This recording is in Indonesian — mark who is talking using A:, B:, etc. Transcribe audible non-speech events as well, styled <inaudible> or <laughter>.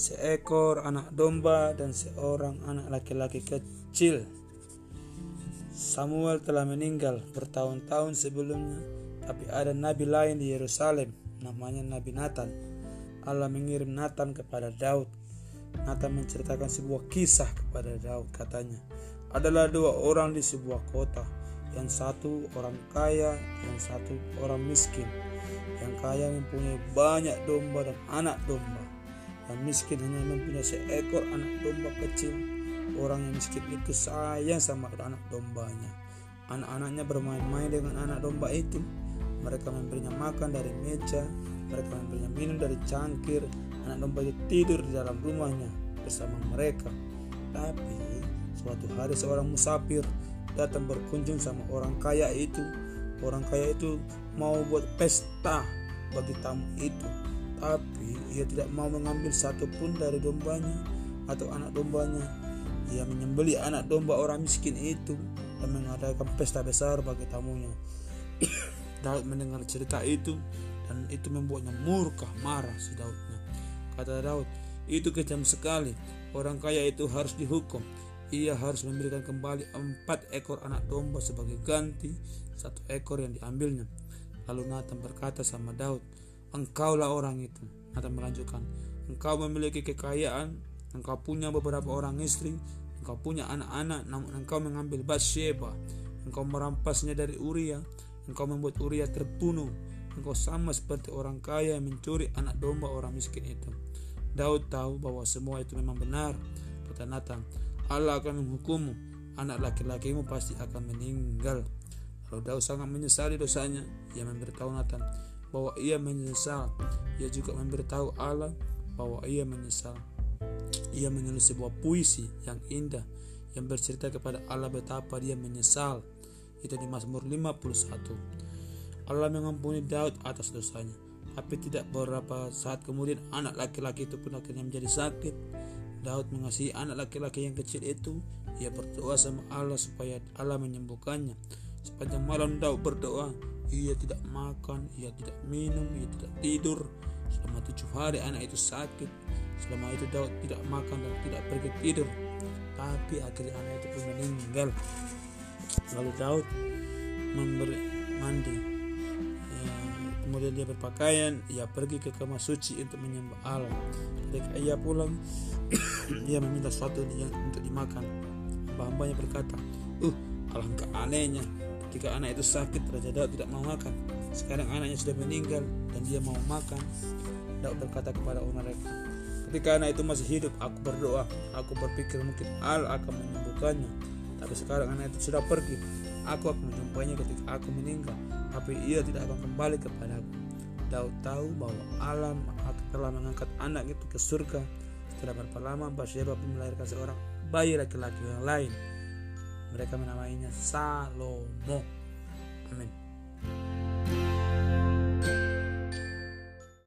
A: seekor anak domba dan seorang anak laki-laki kecil. Samuel telah meninggal bertahun-tahun sebelumnya, tapi ada nabi lain di Yerusalem, namanya Nabi Nathan. Allah mengirim Nathan kepada Daud. Nathan menceritakan sebuah kisah kepada Daud, katanya, adalah dua orang di sebuah kota, yang satu orang kaya, yang satu orang miskin. Yang kaya mempunyai banyak domba dan anak domba miskin hanya mempunyai seekor anak domba kecil. Orang yang miskin itu sayang sama anak dombanya. Anak-anaknya bermain-main dengan anak domba itu. Mereka memberinya makan dari meja, mereka memberinya minum dari cangkir. Anak domba itu tidur di dalam rumahnya bersama mereka. Tapi suatu hari seorang musafir datang berkunjung sama orang kaya itu. Orang kaya itu mau buat pesta bagi tamu itu tapi ia tidak mau mengambil satu pun dari dombanya atau anak dombanya. Ia menyembeli anak domba orang miskin itu dan mengadakan pesta besar bagi tamunya. <coughs> Daud mendengar cerita itu dan itu membuatnya murka, marah si Daudnya. Kata Daud, itu kejam sekali. Orang kaya itu harus dihukum. Ia harus memberikan kembali empat ekor anak domba sebagai ganti satu ekor yang diambilnya. Lalu Nathan berkata sama Daud, Engkaulah orang itu. Nathan melanjutkan, engkau memiliki kekayaan, engkau punya beberapa orang istri, engkau punya anak-anak, namun engkau mengambil Bathsheba, engkau merampasnya dari Uria, engkau membuat Uria terbunuh, engkau sama seperti orang kaya yang mencuri anak domba orang miskin itu. Daud tahu bahwa semua itu memang benar, kata Nathan. Allah akan menghukummu, anak laki-lakimu pasti akan meninggal. Lalu Daud sangat menyesali dosanya, ia memberitahu Nathan, bahwa ia menyesal. Ia juga memberitahu Allah bahwa ia menyesal. Ia menulis sebuah puisi yang indah yang bercerita kepada Allah betapa dia menyesal. Itu di Mazmur 51. Allah mengampuni Daud atas dosanya. Tapi tidak beberapa saat kemudian anak laki-laki itu pun akhirnya menjadi sakit. Daud mengasihi anak laki-laki yang kecil itu. Ia berdoa sama Allah supaya Allah menyembuhkannya. Sepanjang malam Daud berdoa, ia tidak makan, ia tidak minum, ia tidak tidur. Selama tujuh hari anak itu sakit. Selama itu Daud tidak makan dan tidak pergi tidur. Tapi akhirnya anak itu pun meninggal. Lalu Daud memberi mandi. Ya, kemudian dia berpakaian, ia pergi ke kamar suci untuk menyembah Allah. Ketika ia pulang, <coughs> ia meminta sesuatu untuk dimakan. Hamba-hambanya berkata, Uh, alangkah anehnya Ketika anak itu sakit, Raja Daud tidak mau makan. Sekarang anaknya sudah meninggal dan dia mau makan. Daud berkata kepada mereka, ketika anak itu masih hidup, aku berdoa, aku berpikir mungkin Allah akan menyembuhkannya. Tapi sekarang anak itu sudah pergi, aku akan menjumpainya ketika aku meninggal, tapi ia tidak akan kembali kepadaku. Daud tahu bahwa Allah telah mengangkat anak itu ke surga. Setelah berapa lama, Bathsheba pun melahirkan seorang bayi laki-laki yang lain. Mereka menamainya Salomo. Amin.